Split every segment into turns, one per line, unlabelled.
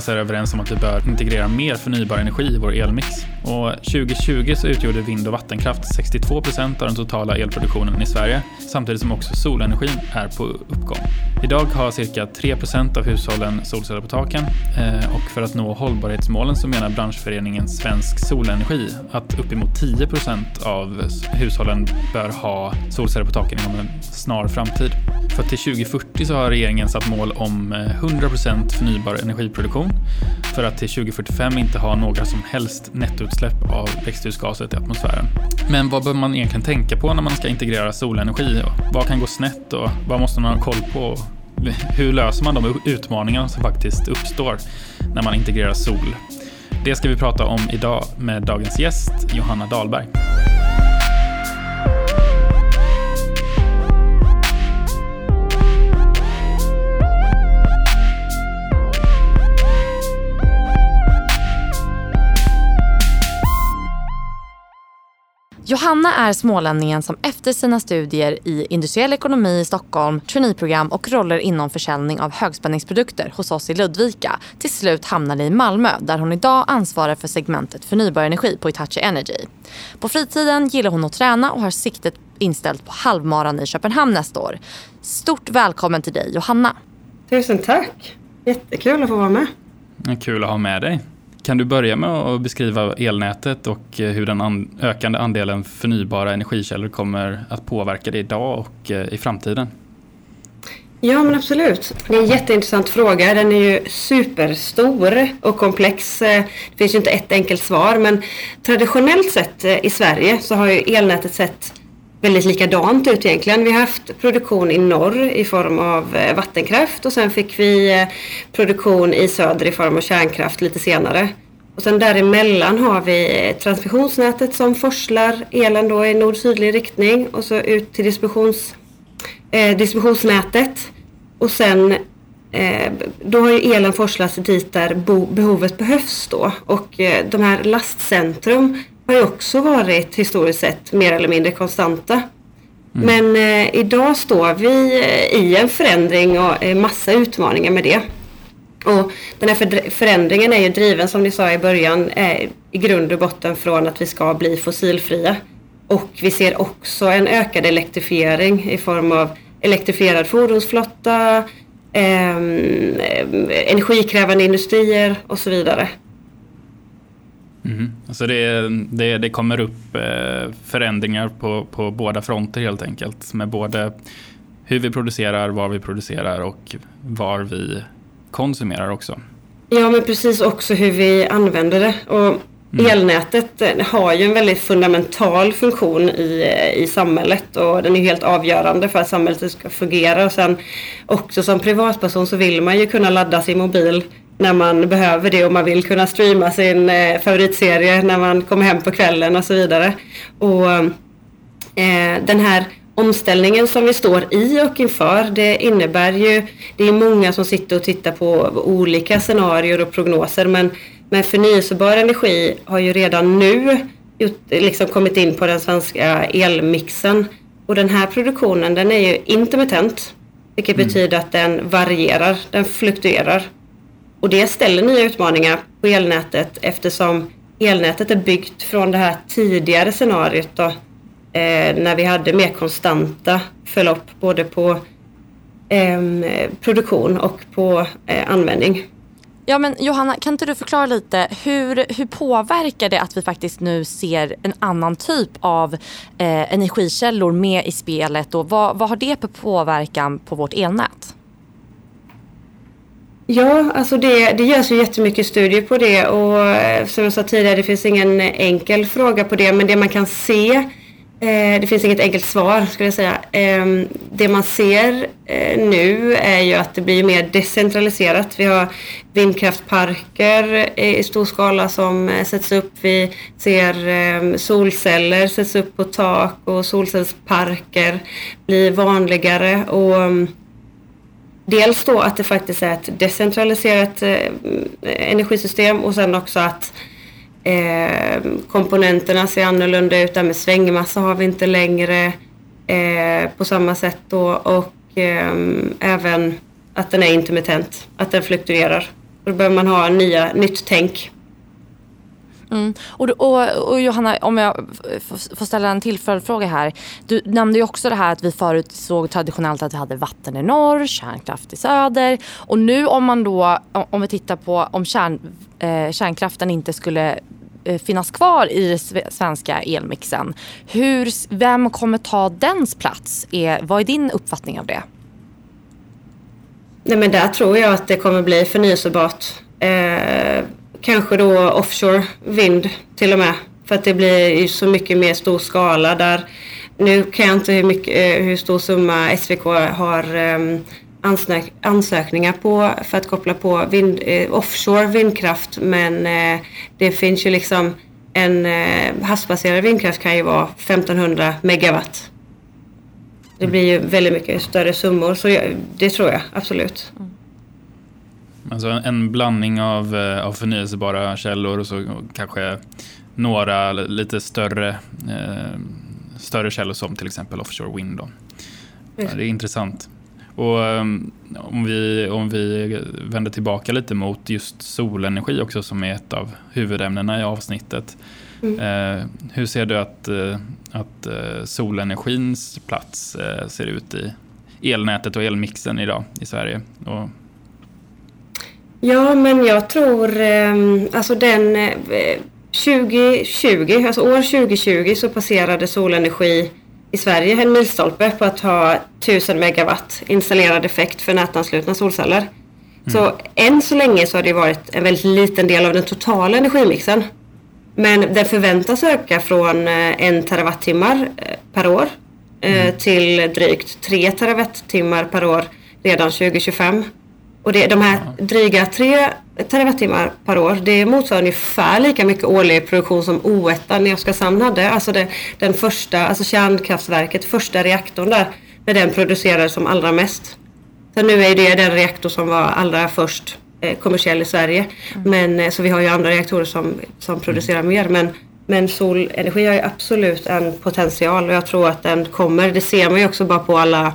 oss är överens om att vi bör integrera mer förnybar energi i vår elmix. Och 2020 så utgjorde vind och vattenkraft 62 procent av den totala elproduktionen i Sverige, samtidigt som också solenergin är på uppgång. Idag har cirka 3 procent av hushållen solceller på taken eh, och för att nå hållbarhetsmålen så menar branschföreningen Svensk Solenergi att uppemot 10 procent av hushållen bör ha solceller på taken inom en snar framtid. För till 2040 så har regeringen satt mål om eh, 100 procent förnybar energiproduktion för att till 2045 inte ha några som helst nettoutsläpp av växthusgaser till atmosfären. Men vad bör man egentligen tänka på när man ska integrera solenergi? Vad kan gå snett och vad måste man ha koll på? Hur löser man de utmaningar som faktiskt uppstår när man integrerar sol? Det ska vi prata om idag med dagens gäst Johanna Dahlberg.
Johanna är smålänningen som efter sina studier i industriell ekonomi i Stockholm, traineeprogram och roller inom försäljning av högspänningsprodukter hos oss i Ludvika till slut hamnade i Malmö där hon idag ansvarar för segmentet förnybar energi på Hitachi Energy. På fritiden gillar hon att träna och har siktet inställt på halvmaran i Köpenhamn nästa år. Stort välkommen till dig Johanna.
Tusen tack. Jättekul att få vara med.
Kul att ha med dig. Kan du börja med att beskriva elnätet och eh, hur den an ökande andelen förnybara energikällor kommer att påverka det idag och eh, i framtiden?
Ja men absolut. Det är en jätteintressant fråga. Den är ju superstor och komplex. Eh, det finns ju inte ett enkelt svar men traditionellt sett i Sverige så har ju elnätet sett väldigt likadant ut egentligen. Vi har haft produktion i norr i form av eh, vattenkraft och sen fick vi eh, produktion i söder i form av kärnkraft lite senare. Och sen däremellan har vi eh, transmissionsnätet som forslar elen då i nord-sydlig riktning och så ut till distributions, eh, distributionsnätet. Och sen eh, då har ju elen forslats dit där behovet behövs då. Och eh, de här lastcentrum har ju också varit historiskt sett mer eller mindre konstanta. Mm. Men eh, idag står vi eh, i en förändring och eh, massa utmaningar med det. Och den här förändringen är ju driven som ni sa i början eh, i grund och botten från att vi ska bli fossilfria. Och vi ser också en ökad elektrifiering i form av elektrifierad fordonsflotta, eh, energikrävande industrier och så vidare.
Mm. Alltså det, det, det kommer upp eh, förändringar på, på båda fronter helt enkelt. Med både hur vi producerar, var vi producerar och var vi konsumerar också.
Ja men precis också hur vi använder det. Och Mm. Elnätet eh, har ju en väldigt fundamental funktion i, i samhället och den är helt avgörande för att samhället ska fungera. Och sen också som privatperson så vill man ju kunna ladda sin mobil när man behöver det och man vill kunna streama sin eh, favoritserie när man kommer hem på kvällen och så vidare. Och eh, den här omställningen som vi står i och inför det innebär ju, det är många som sitter och tittar på olika scenarier och prognoser men, men förnyelsebar energi har ju redan nu liksom kommit in på den svenska elmixen och den här produktionen den är ju intermittent vilket mm. betyder att den varierar, den fluktuerar och det ställer nya utmaningar på elnätet eftersom elnätet är byggt från det här tidigare scenariot då, eh, när vi hade mer konstanta förlopp både på eh, produktion och på eh, användning.
Ja men Johanna, kan inte du förklara lite hur, hur påverkar det att vi faktiskt nu ser en annan typ av eh, energikällor med i spelet och vad, vad har det för påverkan på vårt elnät?
Ja, alltså det, det görs ju jättemycket studier på det och eh, som jag sa tidigare det finns ingen enkel fråga på det men det man kan se eh, det finns inget enkelt svar skulle jag säga. Eh, det man ser eh, nu är ju att det blir mer decentraliserat. Vi har vindkraftparker eh, i stor skala som eh, sätts upp. Vi ser ehm, solceller sätts upp på tak och solcellsparker blir vanligare. Och mm, dels då att det faktiskt är ett decentraliserat eh, energisystem och sen också att eh, komponenterna ser annorlunda ut. Där med svängmassa har vi inte längre eh, på samma sätt då och eh, även att den är intermittent, att den fluktuerar. Då behöver man ha nya, nytt tänk.
Mm. Och, och, och, Johanna, om jag får ställa en till följdfråga här. Du nämnde ju också det här att vi förut såg traditionellt att vi hade vatten i norr, kärnkraft i söder. Och nu om man då, om vi tittar på om kärn, eh, kärnkraften inte skulle eh, finnas kvar i den svenska elmixen. Hur, vem kommer ta dens plats? Är, vad är din uppfattning av det?
Nej men där tror jag att det kommer bli förnyelsebart. Eh, kanske då offshore vind till och med. För att det blir ju så mycket mer stor skala där. Nu kan jag inte hur, mycket, eh, hur stor summa SVK har ehm, ansök ansökningar på för att koppla på vind, eh, offshore vindkraft men eh, det finns ju liksom en havsbaserad vindkraft kan ju vara 1500 megawatt. Det blir ju väldigt mycket större summor så det tror jag absolut. Mm.
Alltså en blandning av, eh, av förnyelsebara källor och så kanske några lite större, eh, större källor som till exempel offshore wind. Ja, det är intressant. Och um, om vi, om vi vänder tillbaka lite mot just solenergi också som är ett av huvudämnena i avsnittet. Mm. Eh, hur ser du att, eh, att solenergins plats ser ut i elnätet och elmixen idag i Sverige? Och
Ja, men jag tror ehm, alltså den 2020, eh, alltså år 2020 så passerade solenergi i Sverige en milstolpe på att ha 1000 megawatt installerad effekt för nätanslutna solceller. Mm. Så än så länge så har det varit en väldigt liten del av den totala energimixen. Men den förväntas öka från eh, en terawattimmar eh, per år mm. till drygt 3 terawattimmar per år redan 2025. Och det, de här dryga 3 terawattimmar per år, det motsvarar ungefär lika mycket årlig produktion som O1 i Oskarshamn hade. Alltså det, den första, alltså kärnkraftverket, första reaktorn där, när den producerades som allra mest. Så nu är det den reaktor som var allra först eh, kommersiell i Sverige. Mm. Men, eh, så vi har ju andra reaktorer som, som producerar mer. Men, men solenergi har ju absolut en potential och jag tror att den kommer. Det ser man ju också bara på alla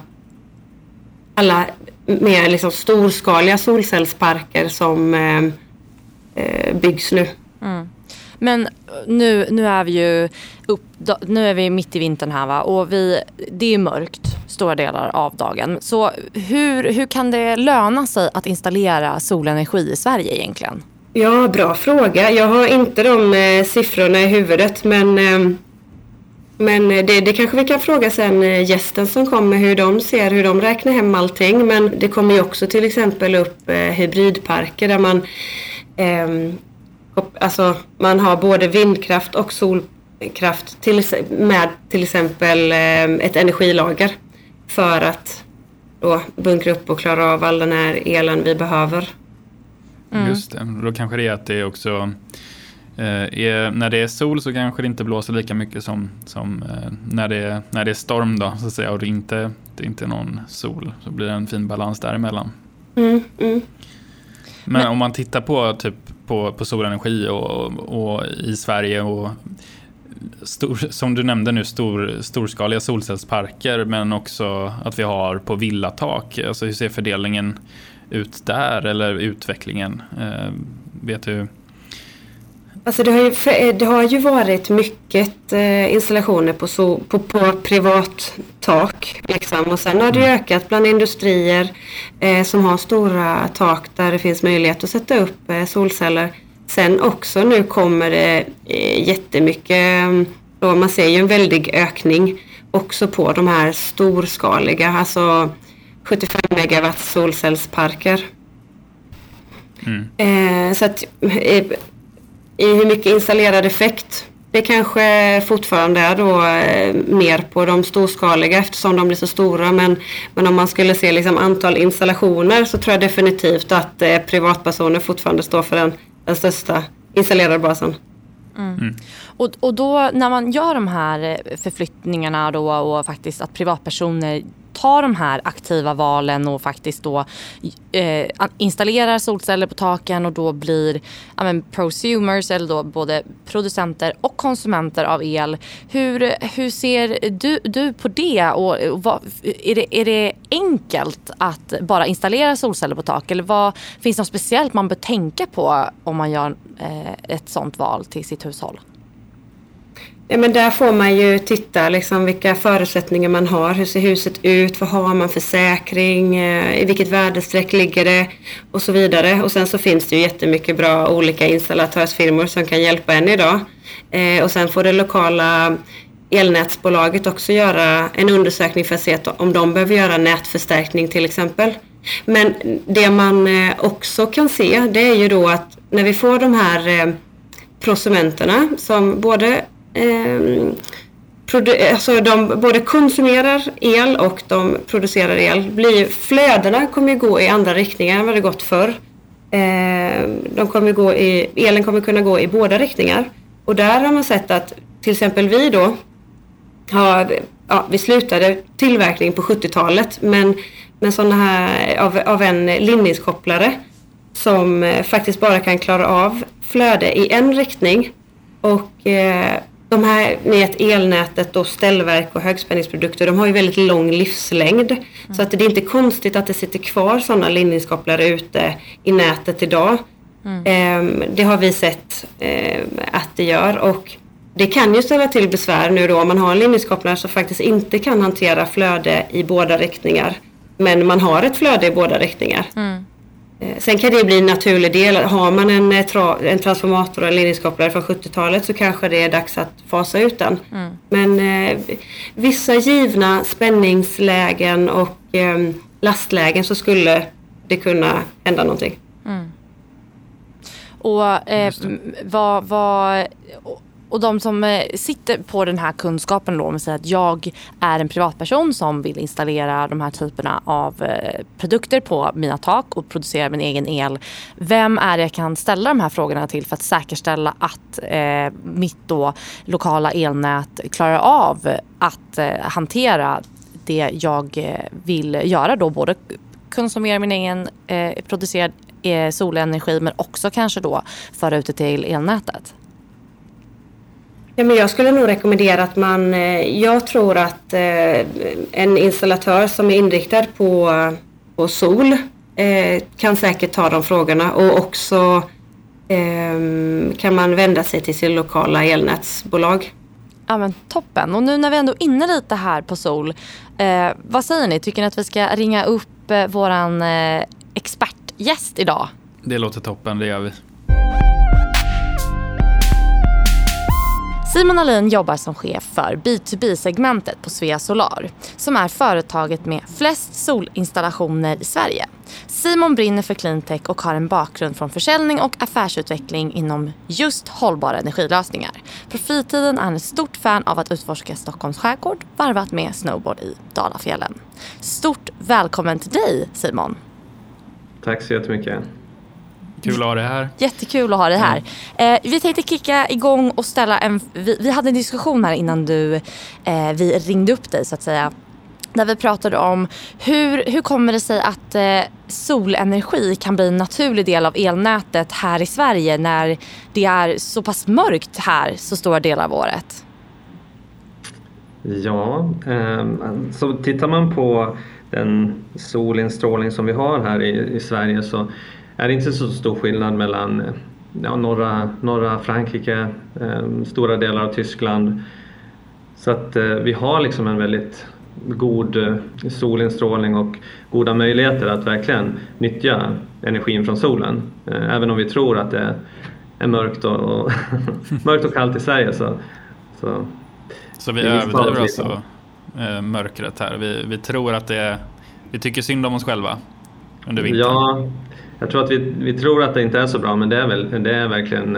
alla mer liksom storskaliga solcellsparker som eh, eh, byggs nu. Mm.
Men nu, nu är vi ju upp, nu är vi mitt i vintern här va? och vi, det är mörkt stora delar av dagen. Så hur, hur kan det löna sig att installera solenergi i Sverige egentligen?
Ja, bra fråga. Jag har inte de eh, siffrorna i huvudet men eh, men eh, det, det kanske vi kan fråga sen eh, gästen som kommer hur de ser, hur de räknar hem allting. Men det kommer ju också till exempel upp eh, hybridparker där man eh, Alltså man har både vindkraft och solkraft till, med till exempel eh, ett energilager. För att då bunkra upp och klara av all den här elen vi behöver.
Mm. Just det, då kanske det är att det också Eh, är, när det är sol så kanske det inte blåser lika mycket som, som eh, när, det är, när det är storm då, så att säga, och det inte det är inte någon sol. Så blir det en fin balans däremellan. Mm, mm. Men, Men om man tittar på, typ, på, på solenergi och, och i Sverige och Stor, som du nämnde nu, stor, storskaliga solcellsparker men också att vi har på villatak. Alltså hur ser fördelningen ut där eller utvecklingen? Eh, vet du
Alltså det, har ju, eh, det har ju varit mycket eh, installationer på, so, på, på privat tak. Liksom. Och sen har det mm. ökat bland industrier eh, som har stora tak där det finns möjlighet att sätta upp eh, solceller. Sen också nu kommer det eh, jättemycket, då man ser ju en väldig ökning också på de här storskaliga, alltså 75 megawatt solcellsparker. Mm. Eh, så att eh, i hur mycket installerad effekt det kanske fortfarande är då eh, mer på de storskaliga eftersom de blir så stora. Men, men om man skulle se liksom antal installationer så tror jag definitivt att eh, privatpersoner fortfarande står för den, den största installerade basen.
Mm. Mm. Och, och då när man gör de här eh, förflyttningarna då och faktiskt att privatpersoner tar de här aktiva valen och faktiskt då eh, installerar solceller på taken och då blir ja, men, prosumers eller då både producenter och konsumenter av el. Hur, hur ser du, du på det och, och vad, är, det, är det enkelt att bara installera solceller på tak eller vad, finns det något speciellt man bör tänka på om man gör eh, ett sånt val till sitt hushåll?
Ja, men där får man ju titta liksom vilka förutsättningar man har. Hur ser huset ut? Vad har man för säkring? Eh, I vilket väderstreck ligger det? Och så vidare. Och sen så finns det ju jättemycket bra olika installatörsfirmor som kan hjälpa en idag. Eh, och sen får det lokala elnätsbolaget också göra en undersökning för att se om de behöver göra nätförstärkning till exempel. Men det man eh, också kan se det är ju då att när vi får de här eh, prosumenterna som både Ehm, alltså de både konsumerar el och de producerar el. Blir, flödena kommer ju gå i andra riktningar än vad det gått förr. Ehm, de kommer gå i, elen kommer kunna gå i båda riktningar. Och där har man sett att till exempel vi då har, ja, vi slutade tillverkning på 70-talet men, men sådana här av, av en linningskopplare som eh, faktiskt bara kan klara av flöde i en riktning och eh, de här med elnätet och ställverk och högspänningsprodukter de har ju väldigt lång livslängd. Mm. Så att det är inte konstigt att det sitter kvar sådana linjeskopplare ute i nätet idag. Mm. Ehm, det har vi sett ehm, att det gör och det kan ju ställa till besvär nu då om man har en linjeskopplare som faktiskt inte kan hantera flöde i båda riktningar. Men man har ett flöde i båda riktningar. Mm. Eh, sen kan det bli en naturlig del. Har man en, eh, en transformator och en ledningskopplare från 70-talet så kanske det är dags att fasa ut den. Mm. Men eh, vissa givna spänningslägen och eh, lastlägen så skulle det kunna hända någonting. Mm.
Och eh, vad, vad, och de som eh, sitter på den här kunskapen då, om säger att jag är en privatperson som vill installera de här typerna av eh, produkter på mina tak och producera min egen el. Vem är det jag kan ställa de här frågorna till för att säkerställa att eh, mitt då lokala elnät klarar av att eh, hantera det jag eh, vill göra då, både konsumera min egen eh, producerad solenergi men också kanske då föra ut det till elnätet?
Ja, men jag skulle nog rekommendera att man, eh, jag tror att eh, en installatör som är inriktad på, på sol eh, kan säkert ta de frågorna och också kan man vända sig till sin lokala elnätsbolag.
Ja men toppen. Och nu när vi ändå är inne lite här på sol. Vad säger ni? Tycker ni att vi ska ringa upp våran eh, expertgäst idag?
Det låter toppen, det gör vi.
Simon Alin jobbar som chef för B2B-segmentet på Svea Solar som är företaget med flest solinstallationer i Sverige. Simon brinner för cleantech och har en bakgrund från försäljning och affärsutveckling inom just hållbara energilösningar. På fritiden är han ett stort fan av att utforska Stockholms skärgård varvat med snowboard i Dalafjällen. Stort välkommen till dig Simon!
Tack så jättemycket!
Kul att ha dig här.
Jättekul att ha dig här. Mm. Eh, vi tänkte kicka igång och ställa en... Vi, vi hade en diskussion här innan du, eh, vi ringde upp dig så att säga. Där vi pratade om hur, hur kommer det sig att eh, solenergi kan bli en naturlig del av elnätet här i Sverige när det är så pass mörkt här så stora delar av året?
Ja, eh, så tittar man på den solinstrålning som vi har här i, i Sverige så är inte så stor skillnad mellan ja, norra, norra Frankrike, eh, stora delar av Tyskland. Så att eh, vi har liksom en väldigt god eh, solinstrålning och goda möjligheter att verkligen nyttja energin från solen. Eh, även om vi tror att det är mörkt och, och mörkt och kallt i Sverige så,
så, så vi överdriver alltså mörkret här. Vi, vi tror att det är, vi tycker synd om oss själva under vintern.
Ja, jag tror att vi, vi tror att det inte är så bra men det är, väl, det är, verkligen,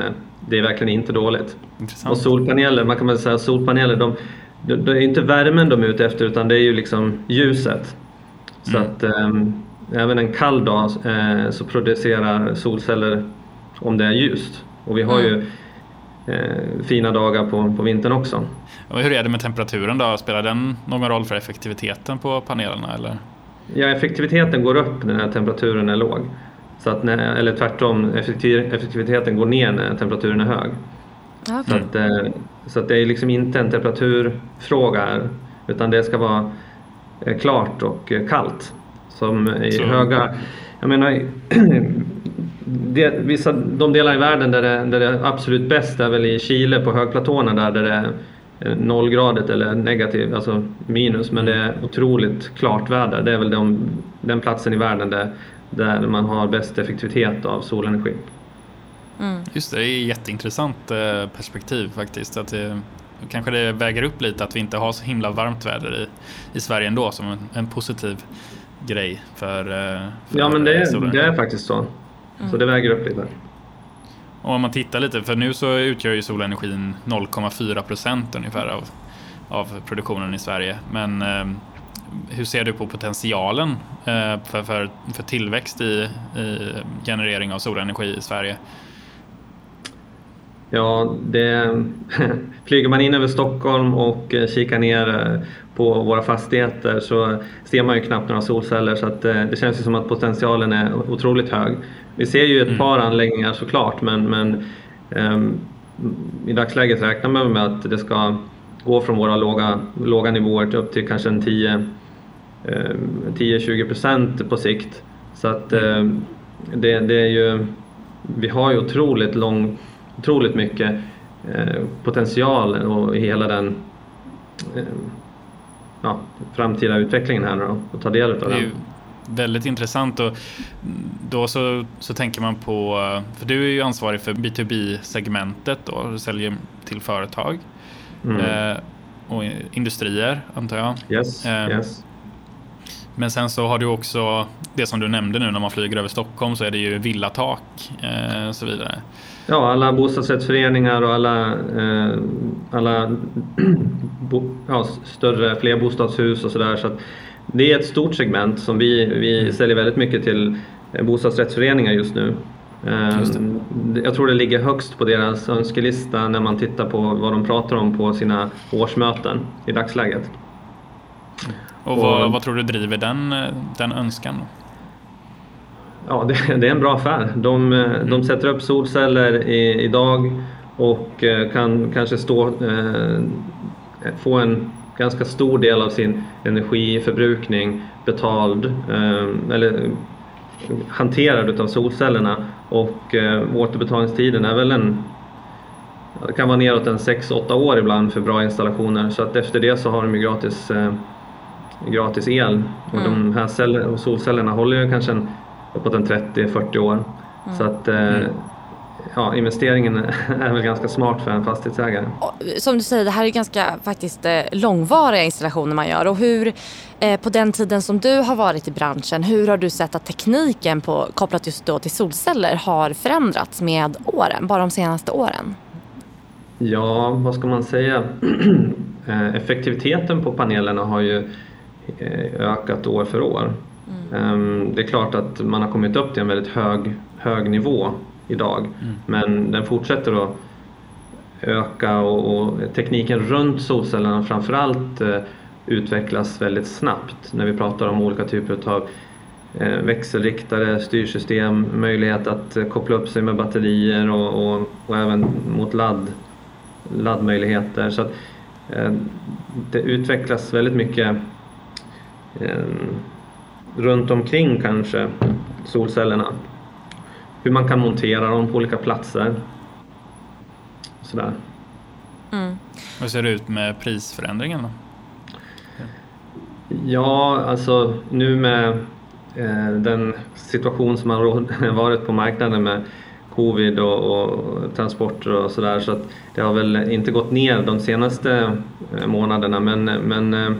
det är verkligen inte dåligt. Intressant. Och solpaneler, man kan väl säga solpaneler, de, det är inte värmen de är ute efter utan det är ju liksom ljuset. Så mm. att ähm, även en kall dag äh, så producerar solceller om det är ljust. Och vi har mm. ju eh, fina dagar på, på vintern också.
Och hur är det med temperaturen då? Spelar den någon roll för effektiviteten på panelerna? Eller?
Ja, effektiviteten går upp när temperaturen är låg. Så att när, eller tvärtom, effektiviteten går ner när temperaturen är hög. Okay. Så, att, eh, så att det är liksom inte en temperaturfråga här, utan det ska vara eh, klart och eh, kallt. Som i så. höga... Jag menar, det, vissa, de delar i världen där det, där det är absolut bäst är väl i Chile på högplatåerna där, där det är nollgradigt eller negativt, alltså minus, men det är otroligt klart väder. Det är väl de, den platsen i världen där, där man har bäst effektivitet av solenergi.
Mm. Just det, det är ett jätteintressant eh, perspektiv faktiskt. Att det, kanske det väger upp lite att vi inte har så himla varmt väder i, i Sverige ändå som en, en positiv grej för, eh, för
Ja men det är, det är faktiskt så. Mm. Så det väger upp lite.
Och om man tittar lite, för nu så utgör ju solenergin 0,4 procent ungefär av, av produktionen i Sverige. Men eh, hur ser du på potentialen eh, för, för, för tillväxt i, i generering av solenergi i Sverige?
Ja, det, flyger man in över Stockholm och eh, kikar ner eh, på våra fastigheter så ser man ju knappt några solceller så att det känns ju som att potentialen är otroligt hög. Vi ser ju ett mm. par anläggningar såklart men, men um, i dagsläget räknar man med att det ska gå från våra låga, låga nivåer upp till kanske en 10-20 um, procent på sikt. Så att um, det, det, är ju, vi har ju otroligt, lång, otroligt mycket uh, potential och hela den ja, framtida utvecklingen här då, och ta del av den
väldigt intressant och då så, så tänker man på, för du är ju ansvarig för B2B-segmentet då, du säljer till företag mm. eh, och industrier antar jag.
Yes, eh, yes.
Men sen så har du också det som du nämnde nu när man flyger över Stockholm så är det ju villatak eh, och så vidare.
Ja, alla bostadsrättsföreningar och alla, eh, alla bo, ja, större flerbostadshus och sådär. Så, där, så det är ett stort segment som vi, vi mm. säljer väldigt mycket till eh, bostadsrättsföreningar just nu. Ehm, jag tror det ligger högst på deras önskelista när man tittar på vad de pratar om på sina årsmöten i dagsläget.
Och vad, och, vad tror du driver den, den önskan?
Ja, det, det, är en bra affär. De, mm. de sätter upp solceller i, idag och eh, kan kanske stå, eh, få en ganska stor del av sin energiförbrukning betald eh, eller hanterad av solcellerna och eh, återbetalningstiden är väl en det kan vara neråt en 6-8 år ibland för bra installationer så att efter det så har de ju gratis, eh, gratis el och mm. de här celler, solcellerna håller ju kanske en, uppåt en 30-40 år. Mm. Så att mm ja, investeringen är väl ganska smart för en fastighetsägare.
Som du säger, det här är ganska faktiskt eh, långvariga installationer man gör. Och hur, eh, på den tiden som du har varit i branschen, hur har du sett att tekniken på, kopplat just då till solceller har förändrats med åren, bara de senaste åren?
Ja, vad ska man säga? Eh, effektiviteten på panelerna har ju ökat år för år. Mm. Ehm, det är klart att man har kommit upp till en väldigt hög, hög nivå idag. Mm. Men den fortsätter att öka och, och tekniken runt solcellerna framförallt eh, utvecklas väldigt snabbt när vi pratar om olika typer av eh, växelriktade styrsystem, möjlighet att eh, koppla upp sig med batterier och, och, och även mot ladd, laddmöjligheter. Så att, det utvecklas väldigt mycket runt omkring kanske solcellerna hur man kan montera dem på olika platser. Sådär.
Mm. Hur ser det ut med prisförändringen då?
Ja, alltså nu med eh, den situation som har varit på marknaden med covid och, och transporter och sådär så att det har väl inte gått ner de senaste eh, månaderna men, men eh,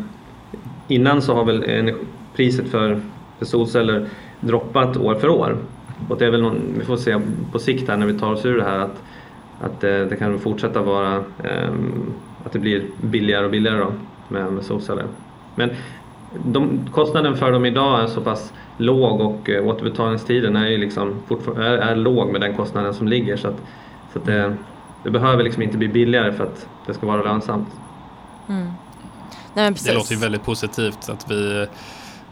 innan så har väl priset för, för solceller droppat år för år. Och det är väl någon, vi får se på sikt här när vi tar oss ur det här att, att det, det kan fortsätta vara um, att det blir billigare och billigare då med, med solceller. Men de, kostnaden för dem idag är så pass låg och uh, återbetalningstiden är, ju liksom är, är låg med den kostnaden som ligger så att, så att det, det behöver liksom inte bli billigare för att det ska vara lönsamt.
Mm. Nej,
det låter ju väldigt positivt att vi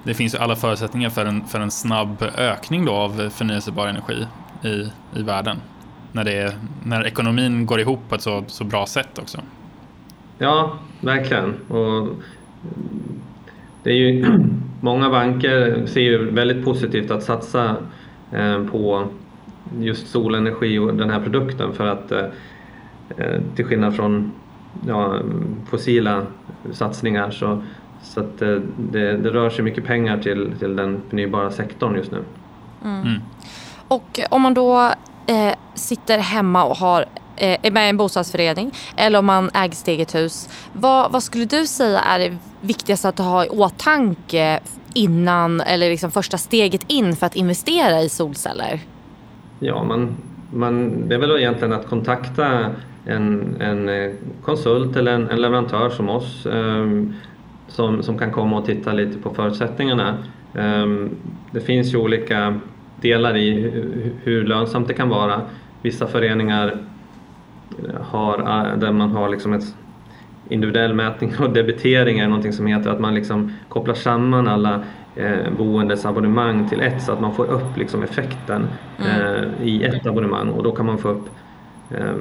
det finns ju alla förutsättningar för en, för en snabb ökning då av förnyelsebar energi i, i världen. När, det är, när ekonomin går ihop på ett så, så bra sätt också.
Ja, verkligen. Och det är ju, många banker ser ju väldigt positivt att satsa eh, på just solenergi och den här produkten för att eh, eh, till skillnad från ja, fossila satsningar så, så att det, det, rör sig mycket pengar till, till den förnybara sektorn just nu.
Mm. Mm. Och om man då eh, sitter hemma och har är eh, med i en bostadsförening eller om man äger sitt eget hus. Vad, vad, skulle du säga är det viktigaste att ha i åtanke innan eller liksom första steget in för att investera i solceller?
Ja, man, man, det är väl egentligen att kontakta en, en eh, konsult eller en, en leverantör som oss um, som, som kan komma och titta lite på förutsättningarna. Um, det finns ju olika delar i hur lönsamt det kan vara. Vissa föreningar har, eh, där man har liksom ett individuell mätning och debitering är någonting som heter att man liksom kopplar samman alla eh, boendes abonnemang till ett så att man får upp liksom effekten mm. eh, i ett abonnemang och då kan man få upp eh,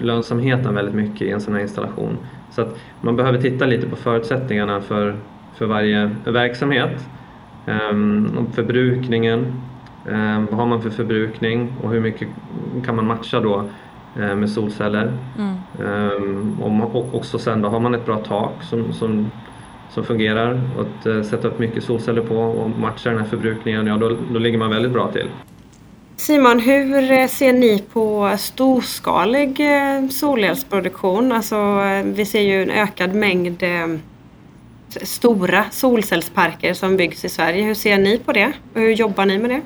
lönsamheten väldigt mycket i en sån här installation. Så att man behöver titta lite på förutsättningarna för, för varje verksamhet. Um, förbrukningen, um, vad har man för förbrukning och hur mycket kan man matcha då uh, med solceller? Mm. Um, och också sen då har man ett bra tak som, som, som fungerar och att uh, sätta upp mycket solceller på och matcha den här förbrukningen, ja då, då ligger man väldigt bra till.
Simon, hur eh, ser ni på storskalig eh, solelsproduktion? Alltså, eh, vi ser ju en ökad mängd stora solcellsparker som byggs i Sverige. Hur ser ni på det? Hur jobbar ni med det?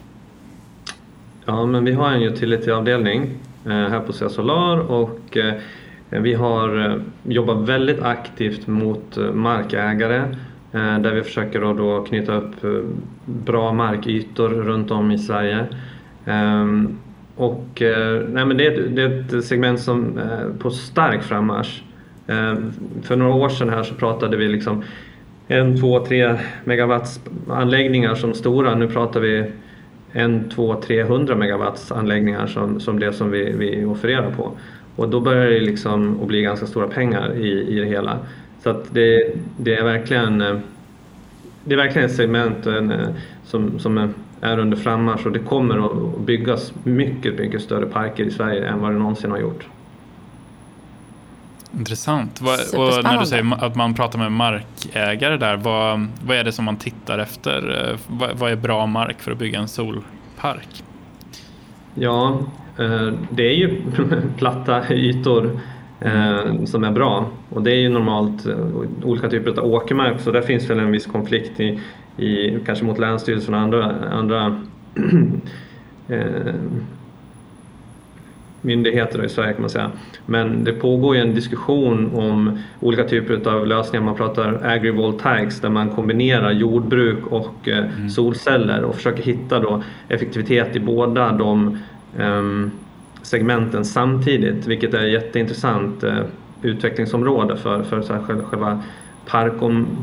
Ja, men vi har en utility-avdelning här på Sea Solar och vi har jobbat väldigt aktivt mot markägare där vi försöker då knyta upp bra markytor runt om i Sverige Ehm, och eh, nej, men det, är det är ett segment som är på stark frammarsch. Ehm, för några år sedan här så pratade vi liksom en, två, tre megawatts anläggningar som stora. Nu pratar vi en, två, 300 megawatts anläggningar som, som det som vi, vi offererar på. Och då börjar det liksom att bli ganska stora pengar i, i det hela. Så att det, det är verkligen eh, det är verkligen ett segment en, som, som är under frammarsch och det kommer att byggas mycket, mycket större parker i Sverige än vad det någonsin har gjort.
Intressant. Och när du säger att man pratar med markägare där, vad, vad är det som man tittar efter? Vad, vad är bra mark för att bygga en solpark?
Ja, eh, det är ju platta ytor eh, som är bra och det är ju normalt eh, olika typer av åkermark så där finns väl en viss konflikt i, i, kanske mot Länsstyrelsen och andra, andra eh, myndigheter i Sverige kan man säga. Men det pågår ju en diskussion om olika typer av lösningar. Man pratar agrivoltaics där man kombinerar jordbruk och eh, mm. solceller och försöker hitta då effektivitet i båda de um, segmenten samtidigt, vilket är ett jätteintressant uh, utvecklingsområde för, för själva park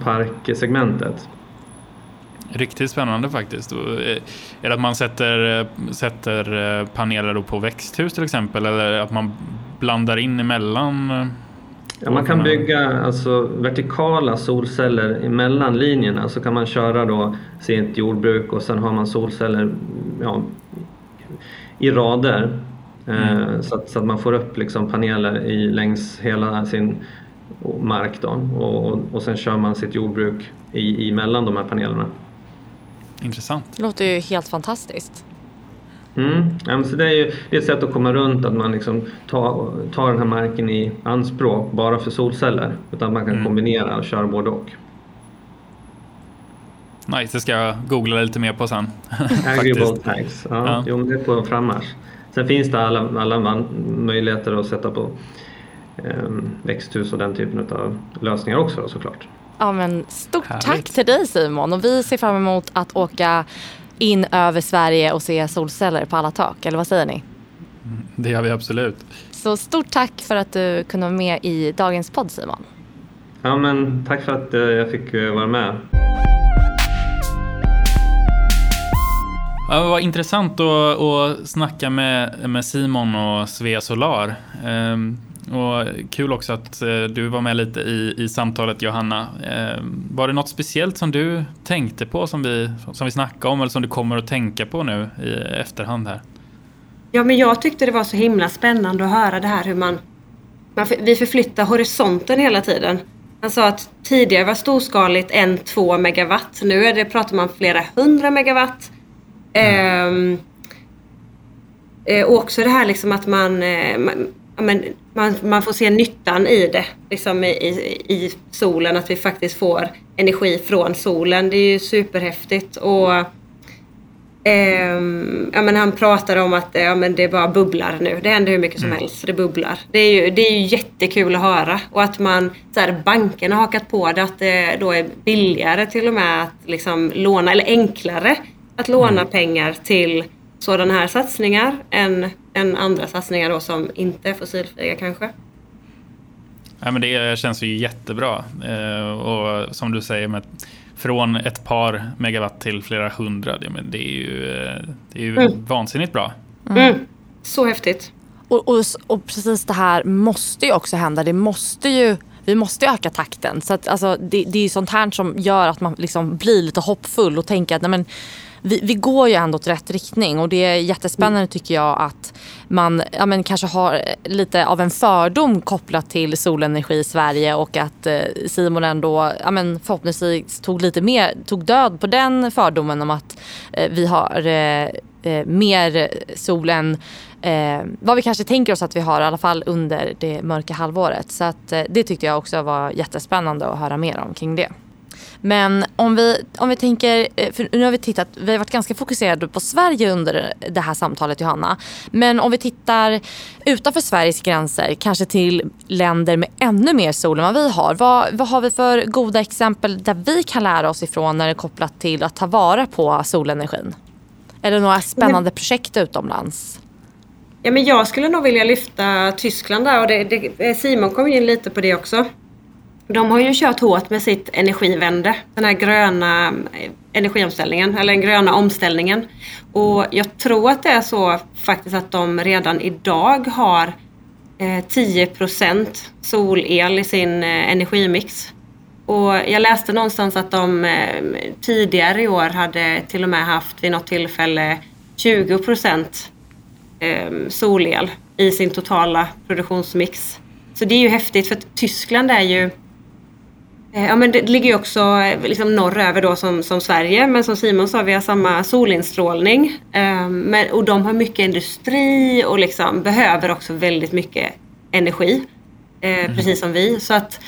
parksegmentet.
Riktigt spännande faktiskt. Eh, är det att man sätter, eh, sätter eh, paneler på växthus till exempel eller att man blandar in emellan?
Ja, man kan bygga alltså, vertikala solceller emellan linjerna så kan man köra då sitt jordbruk och sen har man solceller ja, i rader mm. så, att, så, att, man får upp liksom paneler i, längs hela sin mark då, och, och, och sen kör man sitt jordbruk i, mellan de här panelerna.
Intressant.
Det låter ju helt fantastiskt.
Mm. Ja, så det, är ju, det är ett sätt att komma runt att man liksom tar, tar den här marken i anspråk bara för solceller. Utan man kan mm. kombinera och köra både och.
Nice, det ska jag googla lite mer på sen.
Agrivoltaics, ja, ja. Jo, det är på frammarsch. Sen finns det alla, alla möjligheter att sätta på um, växthus och den typen av lösningar också då, såklart.
Ja, men stort Härligt. tack till dig Simon och vi ser fram emot att åka in över Sverige och se solceller på alla tak, eller vad säger ni?
Det gör vi absolut.
Så stort tack för att du kunde vara med i dagens podd Simon.
Ja, men tack för att eh, jag fick eh, vara med.
Ja, det var intressant att, att snacka med, med Simon och Svea Solar. Ehm, och kul också att eh, du var med lite i, i samtalet Johanna. Ehm, var det något speciellt som du tänkte på som vi, som vi snackade om eller som du kommer att tänka på nu i efterhand här?
Ja, men jag tyckte det var så himla spännande att höra det här hur man, man vi förflyttar horisonten hela tiden. Han sa att tidigare var storskaligt en, två megawatt. Nu är det, pratar man flera hundra megawatt. Mm. Eh, och också det här liksom att man, eh, man, man, man, får se nyttan i det. Liksom i, i, solen, att vi faktiskt får energi från solen. Det är ju superhäftigt. Och, eh, ja, men han pratade om att ja, men det bara bubblar nu. Det händer hur mycket som mm. helst. Det bubblar. Det är, ju, det är ju jättekul att höra. Och att man, så här, bankerna har hakat på det. Att det då är billigare till och med att liksom låna, eller enklare att låna mm. pengar till sådana här satsningar än, än andra satsningar då som inte är fossilfria kanske.
Ja, men det känns ju jättebra. Eh, och som du säger, med, från ett par megawatt till flera hundra, det, men det är ju, eh, det är ju mm. vansinnigt bra.
Mm. Mm. Så häftigt.
Och, och, och, precis det här måste ju också hända. Det måste ju, vi måste öka takten. Så att, alltså, det, det är ju sånt här som gör att man liksom blir lite hoppfull och tänker att nej, men, vi, vi går ju ändå åt rätt riktning och det är jättespännande tycker jag att man ja, men kanske har lite av en fördom kopplat till solenergi i Sverige och att eh, Simon ändå ja, men förhoppningsvis tog lite mer, tog död på den fördomen om att eh, vi har eh, eh mer sol än eh, vad vi kanske tänker oss att vi har i alla fall under det mörka halvåret. Så att, eh, det tyckte jag också var jättespännande att höra mer om kring det. Men om vi, om vi tänker, eh, för nu har vi tittat, vi har varit ganska fokuserade på Sverige under det här samtalet Johanna. Men om vi tittar utanför Sveriges gränser, kanske till länder med ännu mer sol än vad vi har. Vad, vad har vi för goda exempel där vi kan lära oss ifrån när det är kopplat till att ta vara på solenergin? Eller några spännande projekt utomlands?
Ja, men jag skulle nog vilja lyfta Tyskland där och det, det, Simon kom in lite på det också. De har ju kört hårt med sitt energivände. Den här gröna eh, energiomställningen, eller den gröna omställningen. Och jag tror att det är så faktiskt att de redan idag har eh, 10 solel i sin eh, energimix. Och jag läste någonstans att de tidigare i år hade till och med haft vid något tillfälle 20% ehm, solel i sin totala produktionsmix. Så det är ju häftigt för Tyskland är ju ja men det ligger ju också eh, liksom norröver då som, som Sverige men som Simon sa vi har samma solinstrålning. Um, men, och de har mycket industri och liksom behöver också väldigt mycket energi. Uh, mm. Precis som vi. Så att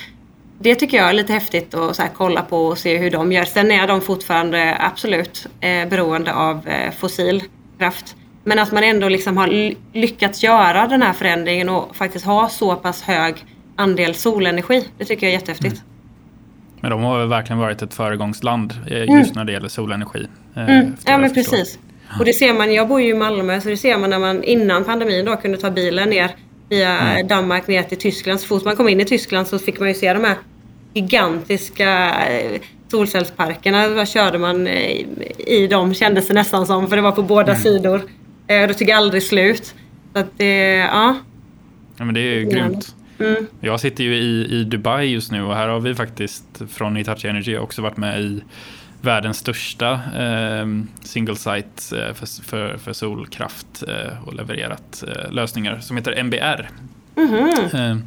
det tycker jag är lite häftigt att så här, kolla på och se hur de gör. Sen är de fortfarande absolut eh, beroende av eh, fossil kraft. Men att man ändå liksom har lyckats göra den här förändringen och faktiskt ha så pass hög andel solenergi. Det tycker jag är jättehäftigt. Mm.
Men de har verkligen varit ett föregångsland eh, just mm. när det gäller solenergi.
Eh, mm. Ja men precis. Och det ser man, jag bor ju i Malmö, så det ser man när man innan pandemin då kunde ta bilen ner via mm. Danmark ner till Tyskland. Så fort man kom in i Tyskland så fick man ju se de här gigantiska eh, solcellsparkerna. Då körde man i dem kändes det nästan som, för det var på båda mm. sidor. Det tog aldrig slut. Så att det, ja.
Ja men det är ju grymt. Mm. Jag sitter ju i, i Dubai just nu och här har vi faktiskt från Hitachi Energy också varit med i världens största eh, single site eh, för, för, för, solkraft eh, och levererat eh, lösningar som heter MBR. Mm.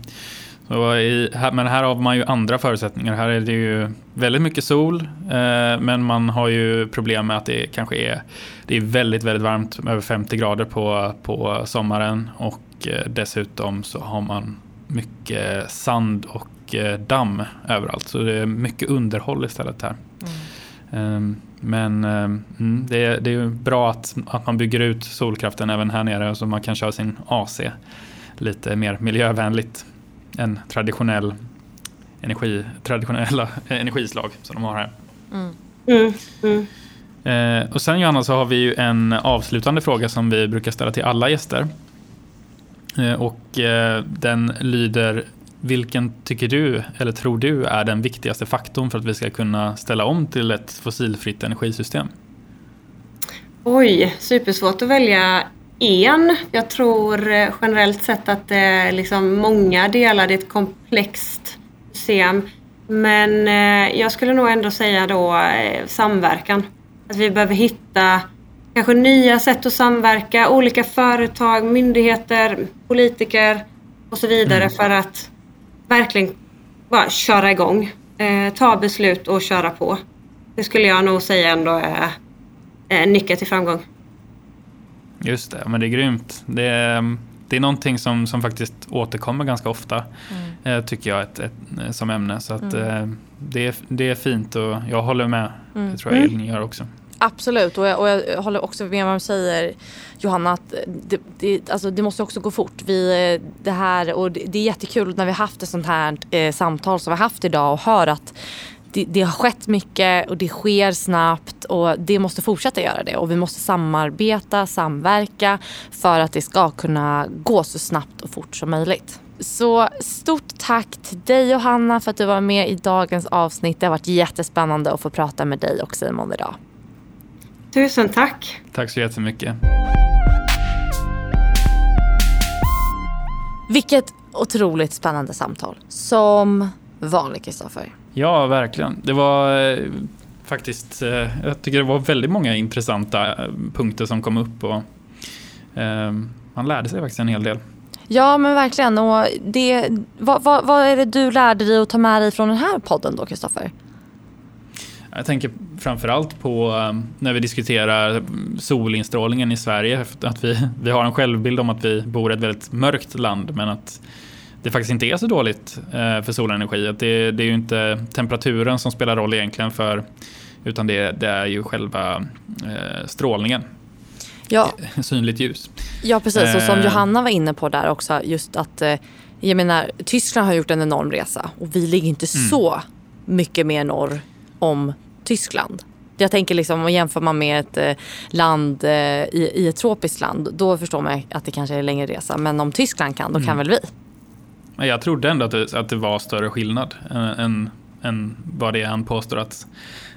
Så i, här, men här har man ju andra förutsättningar. Här är det ju väldigt mycket sol, eh, men man har ju problem med att det kanske är, det är väldigt, väldigt varmt, över 50 grader på, på sommaren och eh, dessutom så har man mycket sand och eh, damm överallt. Så det är mycket underhåll istället här. Mm. Ehm, men ehm, mm, det, är, det är bra att, att man bygger ut solkraften även här nere så man kan köra sin AC lite mer miljövänligt än traditionell energi, traditionella energislag som de har här. Mm. Mm, mm. Eh, och sen Johanna så har vi ju en avslutande fråga som vi brukar ställa till alla gäster. Eh, och eh, den lyder vilken tycker du, eller tror du, är den viktigaste faktorn för att vi ska kunna ställa om till ett fossilfritt energisystem?
Oj, supersvårt att välja en. Jag tror eh, generellt sett att det är liksom många delar det är ett komplext system. Men jag skulle nog ändå säga då samverkan. Att vi behöver hitta kanske nya sätt att samverka. Olika företag, myndigheter, politiker och så vidare mm. för att verkligen bara köra igång. Eh, ta beslut och köra på. Det skulle jag nog säga ändå är, är nyckeln till framgång.
Just det, men det är grymt. Det är, det är någonting som, som faktiskt återkommer ganska ofta, mm. Eh, tycker jag, ett, ett, som ämne. Så att, mm. Eh, det, är, det är fint och jag håller med. Mm. Det tror jag Elin gör också.
Absolut och jag, och jag håller också med vad du säger Johanna att det, det, alltså det måste också gå fort. Vi, eh, det, här, och det, det är jättekul när vi har haft ett sånt här eh, samtal som vi har haft idag och hör att det, det, har skett mycket och det sker snabbt och det måste fortsätta göra det. Och vi måste samarbeta, samverka för att det ska kunna gå så snabbt och fort som möjligt. Så stort tack till dig Johanna för att du var med i dagens avsnitt. Det har varit jättespännande att få prata med dig och Simon idag.
Tusen tack.
Tack så jättemycket.
Vilket otroligt spännande samtal. Som vanligt Kristoffer.
Ja, verkligen. Det var eh, faktiskt, eh, jag tycker det var väldigt många intressanta eh, punkter som kom upp och eh, man lärde sig faktiskt en hel del.
Ja men verkligen. Och det, vad, vad, vad är det du lärde dig att ta med dig från den här podden då Kristoffer?
Jag tänker framförallt på när vi diskuterar solinstrålningen i Sverige. Att vi, vi har en självbild om att vi bor i ett väldigt mörkt land men att det faktiskt inte är så dåligt eh, för solenergi. Att det, det är ju inte temperaturen som spelar roll egentligen för utan det, det är ju själva eh, strålningen.
Ja.
Synligt ljus.
Ja precis och som eh. Johanna var inne på där också just att jag menar Tyskland har gjort en enorm resa och vi ligger inte mm. så mycket mer norr om Tyskland. Jag tänker liksom om jämför man med ett land i, i ett tropiskt land då förstår man att det kanske är en längre resa. Men om Tyskland kan då kan mm. väl vi?
Jag trodde ändå att det, att det var större skillnad än, än vad det är han påstår att,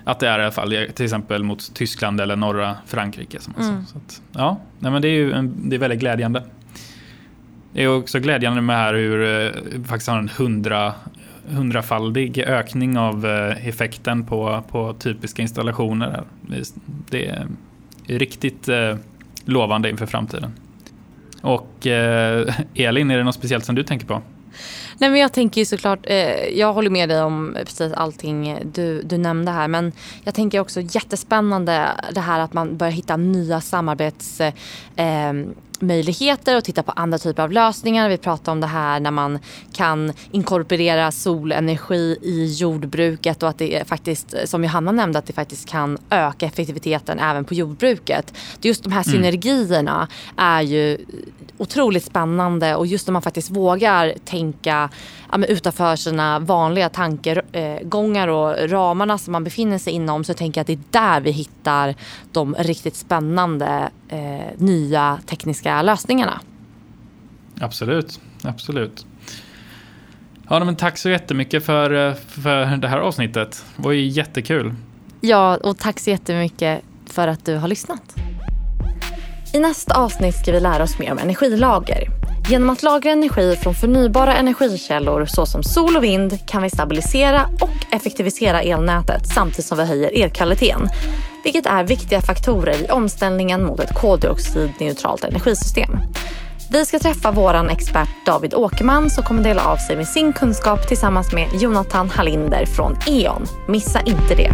att det är i alla fall. Till exempel mot Tyskland eller norra Frankrike. Som mm. så att, ja, nej, men det är ju en, det är väldigt glädjande. Det är också glädjande med här hur eh, faktiskt har en hundra, hundrafaldig ökning av eh, effekten på, på typiska installationer. Det är riktigt eh, lovande inför framtiden. Och eh, Elin, är det något speciellt som du tänker på?
Nej men jag tänker ju såklart, eh, jag håller med dig om precis allting du, du nämnde här. Men jag tänker också jättespännande det här att man börjar hitta nya samarbets eh, möjligheter och titta på andra typer av lösningar. Vi pratar om det här när man kan inkorporera solenergi i jordbruket och att det faktiskt, som Johanna nämnde, att det faktiskt kan öka effektiviteten även på jordbruket. Just de här mm. synergierna är ju otroligt spännande och just när man faktiskt vågar tänka ja, utanför sina vanliga tankegångar och ramarna som man befinner sig inom så tänker jag att det är där vi hittar de riktigt spännande eh, nya tekniska lösningarna.
Absolut, absolut. Ja, men tack så jättemycket för, eh, för det här avsnittet. Det var ju jättekul.
Ja, och tack så jättemycket för att du har lyssnat. I nästa avsnitt ska vi lära oss mer om energilager. Genom att lagra energi från förnybara energikällor såsom sol och vind kan vi stabilisera och effektivisera elnätet samtidigt som vi höjer elkvaliteten. Vilket är viktiga faktorer i omställningen mot ett koldioxidneutralt energisystem. Vi ska träffa vår expert David Åkerman som kommer dela av sig med sin kunskap tillsammans med Jonathan Hallinder från E.ON. Missa inte det!